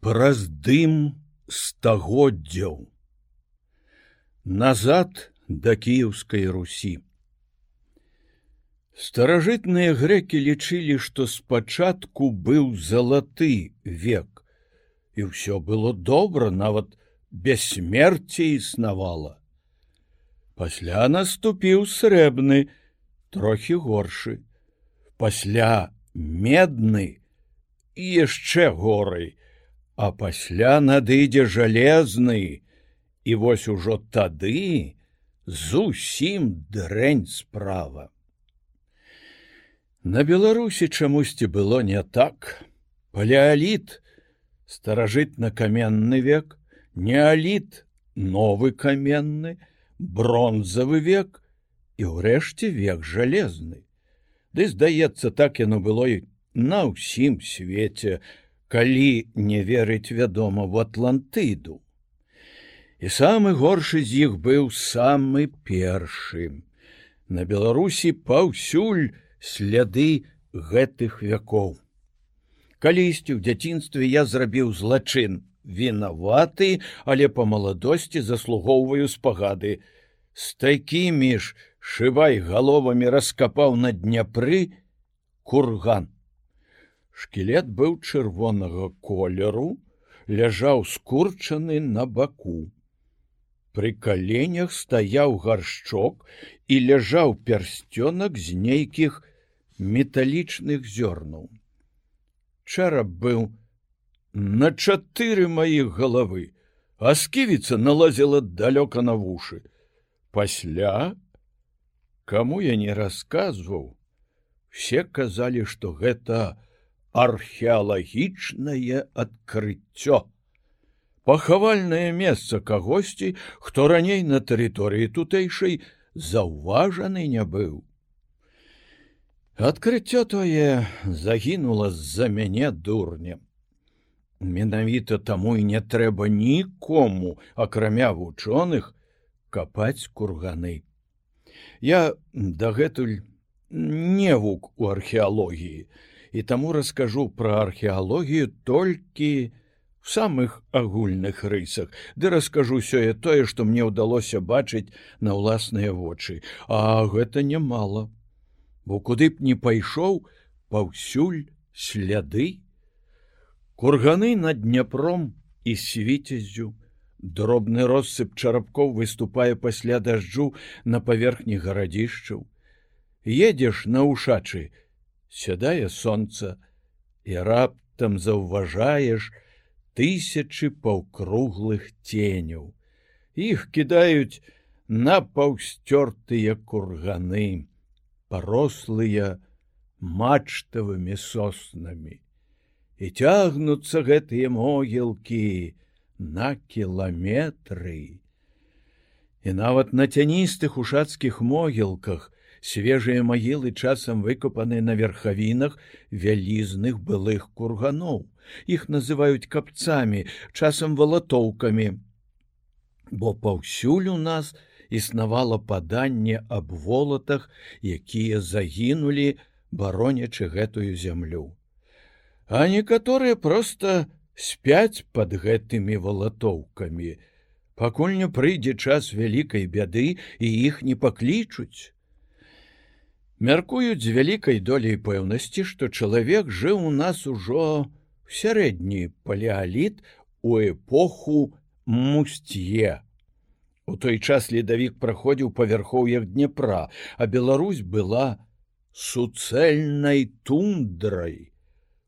праз дым стагоддзяў. Назад да кіеўскай русі старажытныя грэкі лічылі што спачатку быў залаты век і ўсё было добра нават бессмерці існавала. Пасля наступіў срэбны трохі горшы пасля медны і яшчэ горай а пасля надыдзе жалезны і вось ужо тады зусім дрэнь справа. На беларусі чамусьці было не так. Палеаліт старажытна-каменны век неаліт новы каменны бронзавы век і ўрэшце век жалезны. Ды здаецца так яно было і на ўсім свеце калі не верыць вядома в атлантыду. І самы горшы з іх быў самы першы. На беларусі паўсюль сляды гэтых вякоў. Калісьці ў дзяцінстве я зрабіў злачын вінаваты але по маладосці заслугоўваю спагады. З такімі ж шывай галовамі раскапаў на дняпры курган Шкілет быў чырвонага колеру, ляжаў скурчаны на баку. Пры каленях стаяў гаршчок і ляжаў пярсцёнак з нейкіх металічных зёрнаў. Чарап быў на чатыры маіх галавы, а сківіца налазіла далёка на вушы. Пасля, каму я не расказваў, все казалі, што гэта, археалагічнае адкрыццё. Пахавальнае месца кагосьці, хто раней на тэрыторыі тутэйшай заўважаны не быў. Адкрыццё тое загінула з-за мяне дурня. Менавіта таму і не трэба нікому, акрамя вучоных, капаць курганы. Я дагэтуль невук у археалогіі, і таму раскажу пра археалогію толькі в самых агульных рысах ды раскажу сёе тое што мне ўдалося бачыць на ўласныя вочы. А гэта немало бо куды б не пайшоў паўсюль сляды. Курганы над дняпром і свіцязю. Дробны россып чарапкоў выступае пасля дажджу на паверхні гарадзішчаў. Едзеш на ушачы сядае сонца і раптам заўважаеш тысячы паўкруглых ценяў іх кідаюць на паўсцёртыя курганы парослыя мачтавымі соснамі. І цягнуцца гэтыя могілкі на кіламетры. І нават на цяністых ушацкіх могілках свежыя магілы часам выкопаны на верхавінах вялізных былых курганоў. Іх называюць капцамі часам валатоўкамі. Бо паўсюль у нас існавала паданне аб волатах якія загінулі баронячы гэтую зямлю. А некаторыя просто спяць под гэтымі валатоўкамі. Пакуль не прыйдзе час вялікай бяды і іх не паклічуць Мяркуюць з вялікай долей пэўнасці, што чалавек жыў у нас ужо сярэдні палеаліт у эпоху мусцье. У той час ледавік праходзіў па вярхоўях Днепра, а Беларусь была суцэльнай тундрай,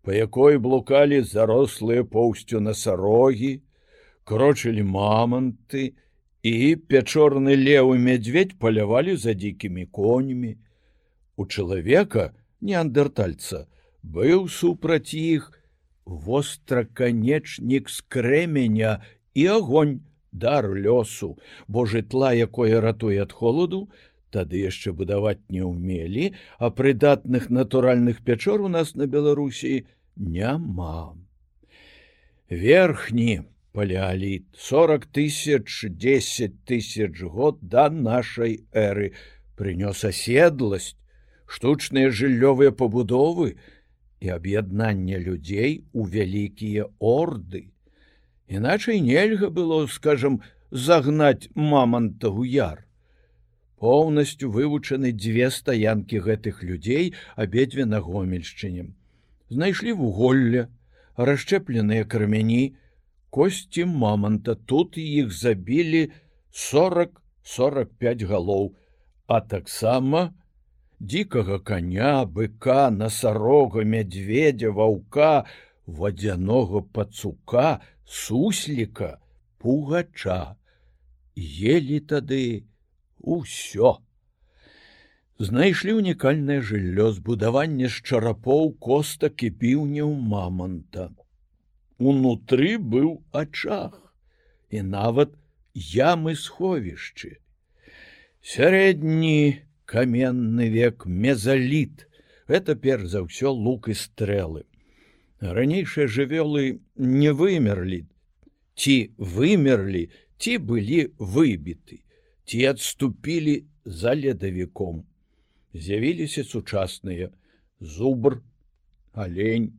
па якой блукалі зарослыя поўсцю насарогі, крочылі маманты і пячорны левы мядзведь палявалі за дзікімі коньмі, у чалавека неандертальца быў супраць іх востраканечнік з крэменя і огонь дар лёсу. Бо жытла якое ратуе ад холаду тады яшчэ будаваць не ўмелі а прыдатных натуральных пячор у нас на беларусі няма. Верхні палеаліт сорок тысяч десять тысяч год да нашай эры. Прынёс аседласць штучныя жыллёвыя пабудовы і аб'яднанне людзей у вялікія орды. Іначай нельга было, скажем, загнаць маманта ў яр. Поўнасцю вывучаны дзве стаянкі гэтых людзей абедзве на гомельшчыне. Знайшлі вуголля, расшчэпленыя крамяні, косці маманта тут іх забілі 40-45 галоў, а таксама дзікага коня, быка, насарога, мядзведзя, ваўка, вадзянога пацука, сусліка, пугача. Елі тады усё. Знайшлі унікальнае жыллё збудаванне з чарапоў костак і піўняў маманта. Унутры быў ачах і нават ямы сховішчы. Сярэдні каменны век мезаліт это перш за ўсё лук і стрэлы ранейшыя жывёлы не вымерлі ці вымерлі ці былі выбіты ці адступілі за ледавіком з'явіліся сучасныя зубр алень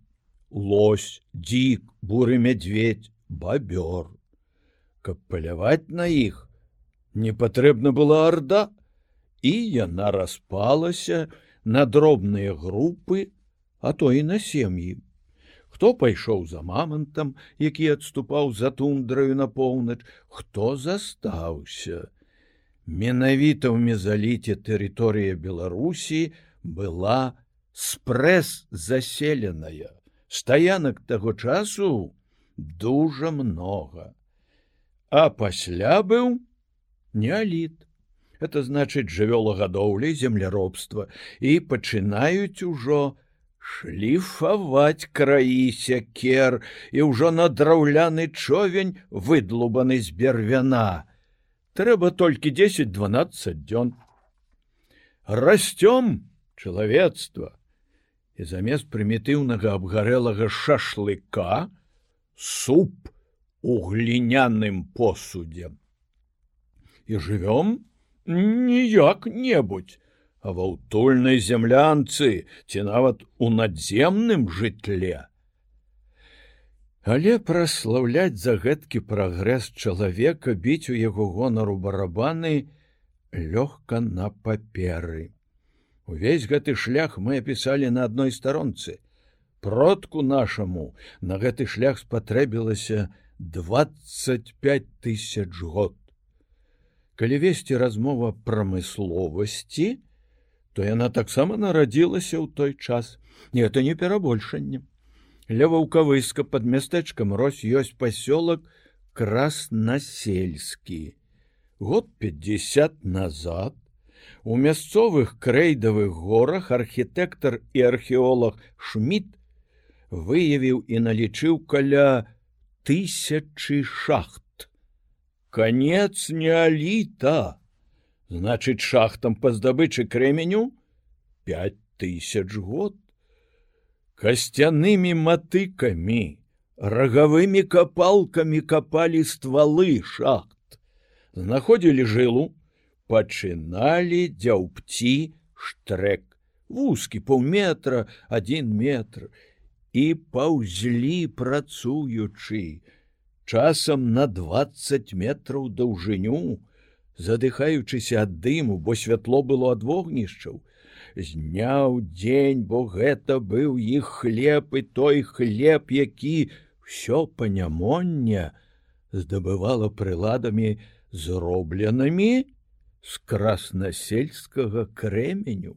лось дзік буры мядзведь бабёр каб паляваць на іх не патрэбна была арда і яна распалася на дробныя групы, а то і на сем'і. Хто пайшоў за мамантам, які адступаў за тундраю на поўнач, хто застаўся. Менавіта ў мезаліце тэрыторыя Беларусі была спрэс заселеная. Стаянак таго часу дужа многа. А пасля быў неаліт это значыць жывёлагадоўля земляробства і пачынаюць ужо шліфаваць краі сякер і ўжо на драўляны човень выдлубаны з бервяна. Трэба толькі 10-12 дзён расцём чалавецтва і замест прымітыўнага абгарэлага шашлыка суп у гліняным посудзе і жывём ніяк-небудзь, а ва ўтульнай зямлянцы ці нават у надземным жытле. Але праслаўляць за гэткі прагрэс чалавека біць у яго гонару барабаны лёгка на паперы. Увесь гэты шлях мы апісалі на адной старонцы. Продку нашаму на гэты шлях спатрэбілася 25 тысяч год калі весці размова прамысловасці, то яна таксама нарадзілася ў той час. Не это не перабольшанне. Ля ваўкавыска под мястэчкам рось ёсць пасёлак краснасельскі. Год 50 назад у мясцовых крэйдавых горах архітэктар і археолог Шмід выявіў і налічыў каля тысячи шахт конец неоліта значыць шахтам па здабычы пять тысяч год. Касцянымі матыкамі рагавымі капалкамі капалі ствалы шахт. Знаходзілі жылу пачыналі дзяўпці штрек. Вузкі паўметра один метр. І паўзлі працуючы часам на 20 метраў даўжыню, задыхаючыся ад дыму, бо святло было ад вогнішчаў, зняў дзень, бо гэта быў іх хлеб і той хлеб, які ўсё панямоння здабывала прыладамі зробленымі з краснасельскага крэменю.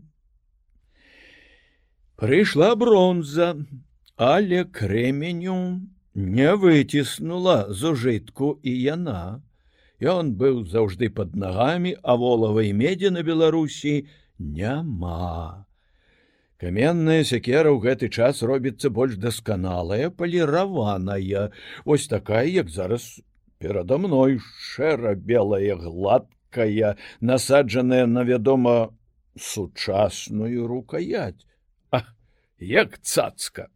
Прыйшла бронза, але крэменю не выціснула з ужытку і яна. Ён быў заўжды под нагамі, а волавай медзі на Беларусі няма. Каменная сякера ў гэты час робіцца больш дасканалая, паліраваная, Вось такая, як зараз перада мной шэра-белая гладкая, насаджаная на вядома сучасную рукаять. А як цацка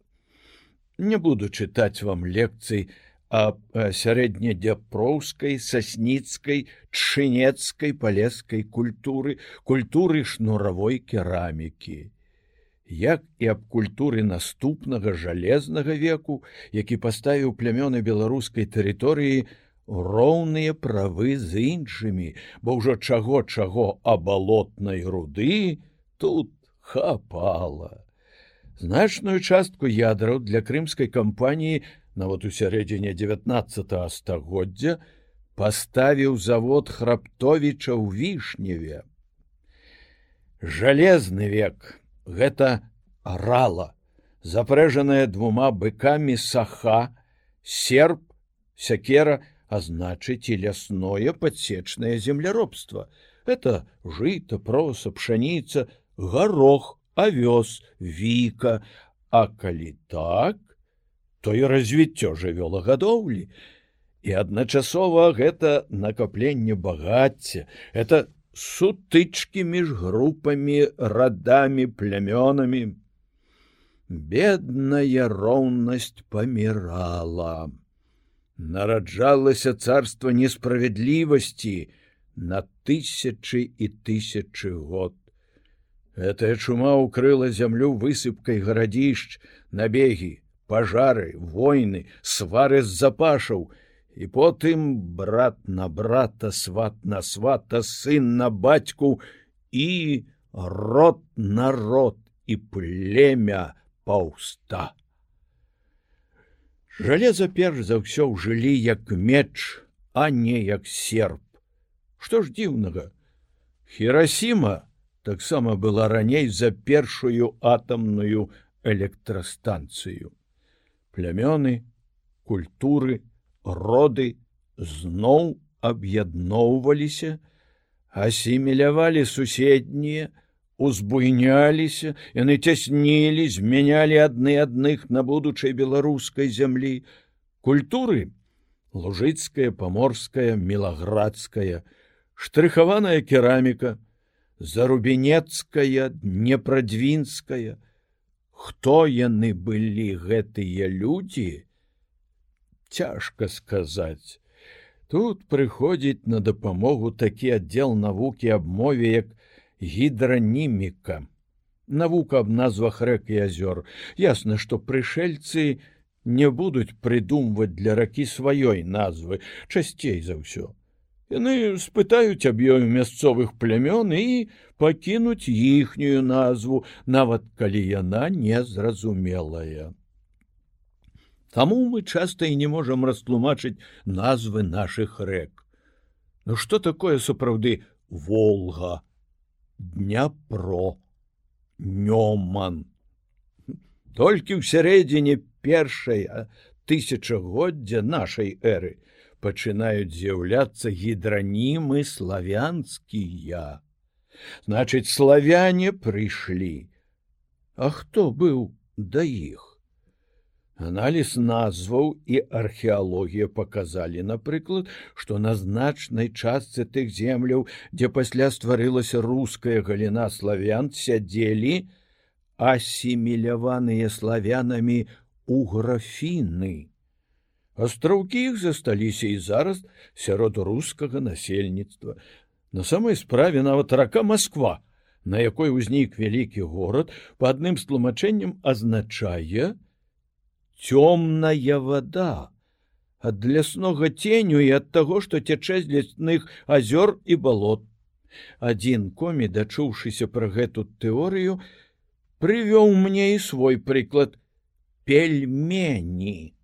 не буду чытаць вам лекцый аб сярэднедзяпроўскай сасніцкай чынецкай палескай культуры культуры шнуравой керамікі як і аб культуры наступнага жалезнага веку, які паставіў плямёны беларускай тэрыторыі роўныя правы з іншымі, бо ўжо чаго чаго абалотнай руды тут хапала. Значную частку ядраў для крымскай кампаніі нават у сярэдзіне 19 стагоддзя паставіў завод храптовіча ў вішневе. Жалезны век гэта арала, запрэжаная двума быкамі саха, серп, сякера, а значыць і лясное падсечнае земляробства. Это жыта, проса, пшаніца, гарох, авёс, віка, А калі так, то і развіццё жывёлагадоўлі. І адначасова гэта накапленне багацця, это сутычкі між групамі радамі плямёнамі. Бедная роўнасць памірала. Нараджалася царства несправядлівасці на тысячы і тысячы год гэтая чума укрыла зямлю высыпкай гарадзішч набегі пажары войны свары з запашаў. І потым брат на брата сват на свата сын на бацьку і род народ і племя паўста. Жалеза перш за ўсё жылі як меч а не як серп. Што ж дзіўнага? Хірасіма таксама была раней за першую атамную электрастанцыю плямёны культуры роды зноў аб'ядноўваліся, асімілявалі суседнія, узбуйняліся, яны цяснілі, змянялі адны адных на будучай беларускай зямлі, культуры лужыцкая, паморская, мелаградская, штрыхаваная кераміка, зарубінецкая, днепрадвінская. Хто яны былі гэтыя людзі, цяжка сказаць. Тут прыходзіць на дапамогу такі аддзел навукі аб мове як гідраніміка. Навука аб назвах рэк і азёр. Ясна, што прышельцы не будуць прыдумваць для ракі сваёй назвы часцей за ўсё. Яны спытаюць аб ёю мясцовых плямён і пакінуць іхнюю назву, нават калі яна незразумелая. Таму мы часта і не можам растлумачыць назвы наших рэк. Ну что такое сапраўды волга дняпро нёман толькі ў сярэдзіне першая тысячагоддзя нашай эры пачынаюць з'яўляцца гідранімы славянскія. Значыць славяне прыйшлі. А хто быў да іх? Аналіз назваў і археалогія паказалі, напрыклад, што на значнай частцы тых земляў, дзе пасля стварылася руская галіна славян сядзелі асіміляваныя славянамі у графіны. Астраўкі іх засталіся і зараз сярод рускага насельніцтва. На самай справе нават рака Масква, на якой узнік вялікі горад, па адным з тлумачэннем азначае, цёмная вода ад ляснога ценю і ад таго што цячэ з лясных азёр і балот. Адзін комі дачуўшыся пра гэту тэорыю прывёў мне і свой прыклад пельмені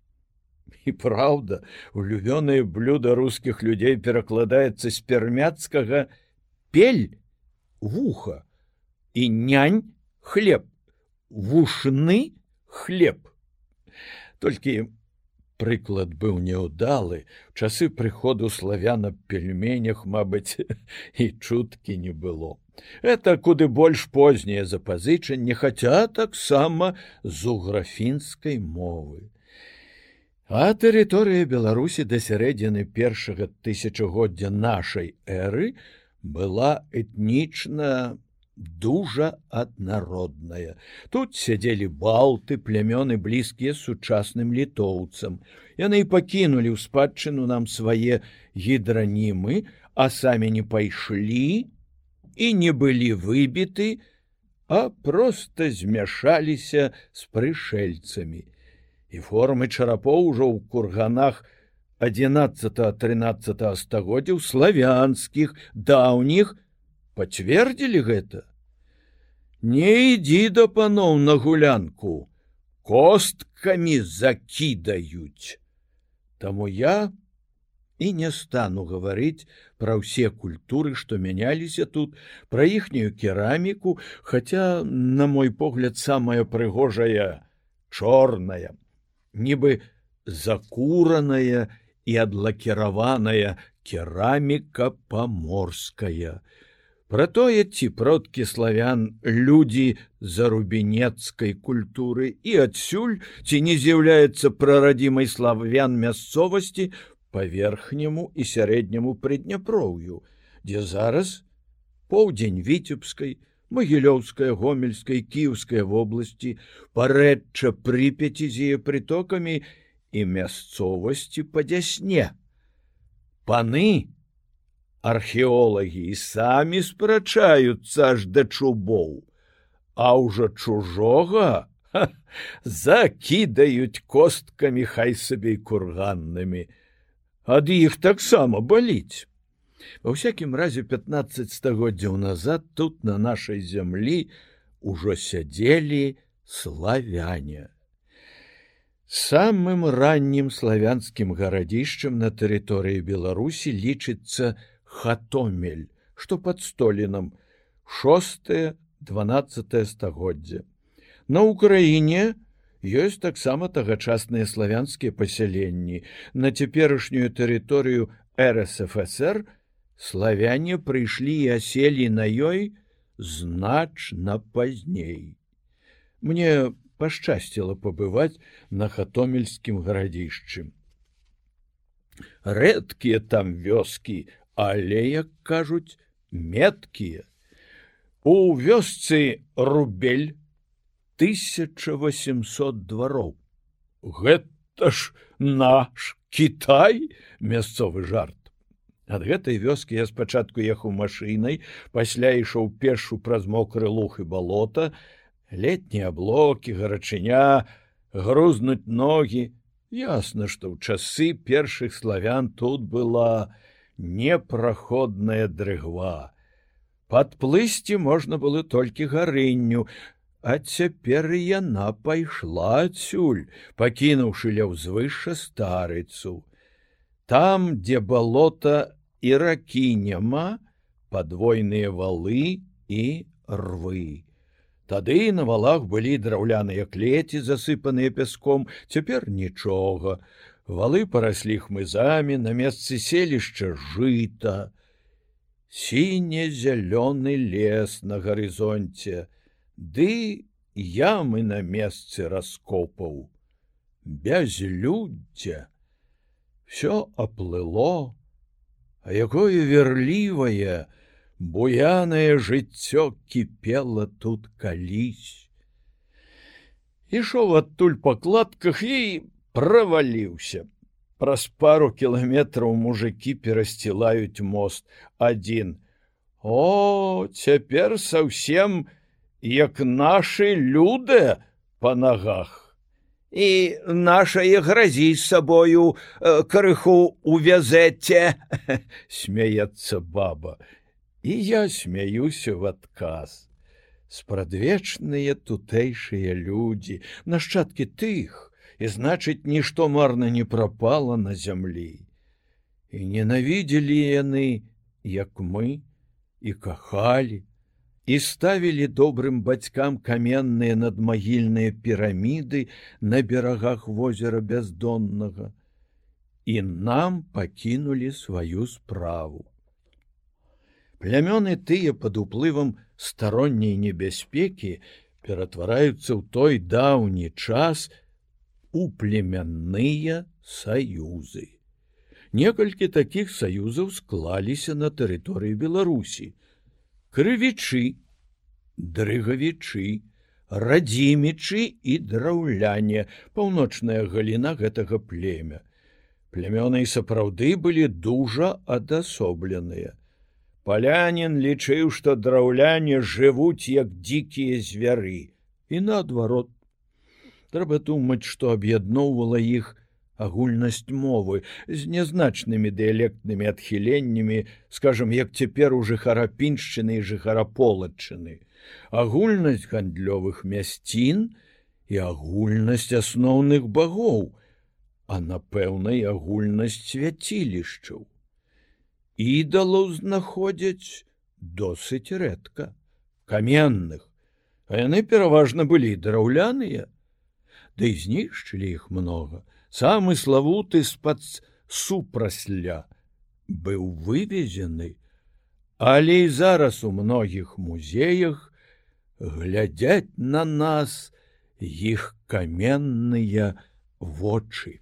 і праўда улюбёнае блюда рускіх людзей перакладаецца з пермяцкага пель вуха і нянь хлеб вушны хлеб толькі прыклад быў няўдалы часы прыходу славяна пельменях мабыць і чуткі не было. Это куды больш познее запазычанне хаця таксама з уграфінскай мовы а тэрыторыя беларусі да сярэдзіны першага тысячагоддзя нашай эры была этнічна дужа аднародная. Тут сядзелі балты, плямёны блізкія сучасным літоўцам. Яны і пакінулі ў спадчыну нам свае гідранімы, а самі не пайшлі і не былі выбіты, а просто змяшаліся з прышельцамі. І формы чарапоў ужо ў курганах 11-13 стагоддзяў славянскіх даўніх пацвердзілі гэта. Не ідзі да паноў на гулянку, косткамі закідаюць. Таму я і не стану гаварыць пра ўсе культуры, што мяняліся тут, пра іхнюю кераміку, хаця, на мой погляд, самая прыгожая чорная, нібы закураная і адлакіраваная кераміка паморская. Пра тое, ці продкі славян людзі зарубінецкай культуры і адсюль ці не з'яўляецца прарадзімай славян мясцовасці, по верхняму і сярэдняму прыдняпроўю, дзе зараз поўдзень віцебскай, магілёўская гомельскай кіўскай вобласці парэчча прыпяці з яе прытокамі і мясцовасці па дзясне. Паны археолагі і самі спрачаюцца аж да чубоў, а ўжо чужога закідаюць косткамі хай сабе курганнымі, ад іх таксама баліць. Ва ўсякім разе 15 стагоддзяў назад тут на нашай зямлі ужо сядзелі славяне. Самым раннім славянскім гарадзішчам на тэрыторыі Беларусі лічыцца хатомель, што пад столінам 6 12 стагоддзя. На ўкраіне, ёсць таксама тагачасныя славянскія пасяленні на цяперашнюю тэрыторыю рсфср славяне прыйшлі і аселі на ёй значна пазней мне пашчасціла пабываць на хатомельскім гарадзішчы рэдкія там вёскі але як кажуць меткія у вёсцы рубель 1800 двароў. Гэта ж наш Кітай мясцовы жарт. Ад гэтай вёскі я спачатку ехаў машынай, пасля ішоў пешу праз мокры лух і балота, летнія блокі, гарачыня, грузнуць ногі. Ясна, што ў часы першых славян тут была непраходная дрыгва. Падплысці можна было толькі гарынню, А цяпер яна пайшла адсюль, пакінуўшы ля ўзвышша старыцу. Там, дзе балота і ракі няма, падвойныя валы і рвы. Тады на валах былі драўляныя клеці, засыпаныя пяском, цяпер нічога. Валы параслі хмызамі на месцы селішча жыта. Сіне-зялёны лес на гарызонце, ды ямы на месцы раскопаў бязлюддзя все аплыло а якое верлівае буянае жыццё кіпела тут калісь. Ішоў адтуль па кладках і праваліўся. Праз пару кіламетраў мужикі перасцілаюць мост адзін. О цяпер совсем не як наши люди по ногах і нашае гразі з сабою крыху увязэце. Смяецца баба. І я смяюся в адказ. Спрадвечныя тутэйшыя людзі. Нашчадкі тых. І значыць нішто марна не прапала на зямлі. І ненавідзелі яны як мы і кахалі і ставілі добрым бацькам каменныя надмагільныя піраміды на берагах возера бяздоннага і нам пакінулі сваю справу. Плямёны тыя пад уплывам старонняй небяспекі ператвараюцца ў той даўні час у племянныя саюзы. Некалькі такіх саюзаў склаліся на тэрыторыі Беларусі крывічы, дрыгавічы, радзімічы і драўляне, паўночная галіна гэтага племя. Плямёны і сапраўды былі дужа адасобленыя. Палянін лічыў, што драўляне жывуць як дзікія звяры і наадварот. Трэба думаць, што аб'ядноўвала іх агульнасць мовы з нязначнымі дыялектнымі адхіленнямі, скажем, як цяпер у жыхарапіншчыны і жыхараполачыны, агульнасць гандлёвых мясцін і агульнасць асноўных багоў, а напэўнай агульнасць свяцілішчаў. Ідалаў знаходзяць досыць рэдка каменных а яны пераважна былі драўляныя ды да знішчылі іх много самы славуты з-пад супрасля быў вывезены але і зараз у многіх музеях глядзяць на нас іх каменныя вочы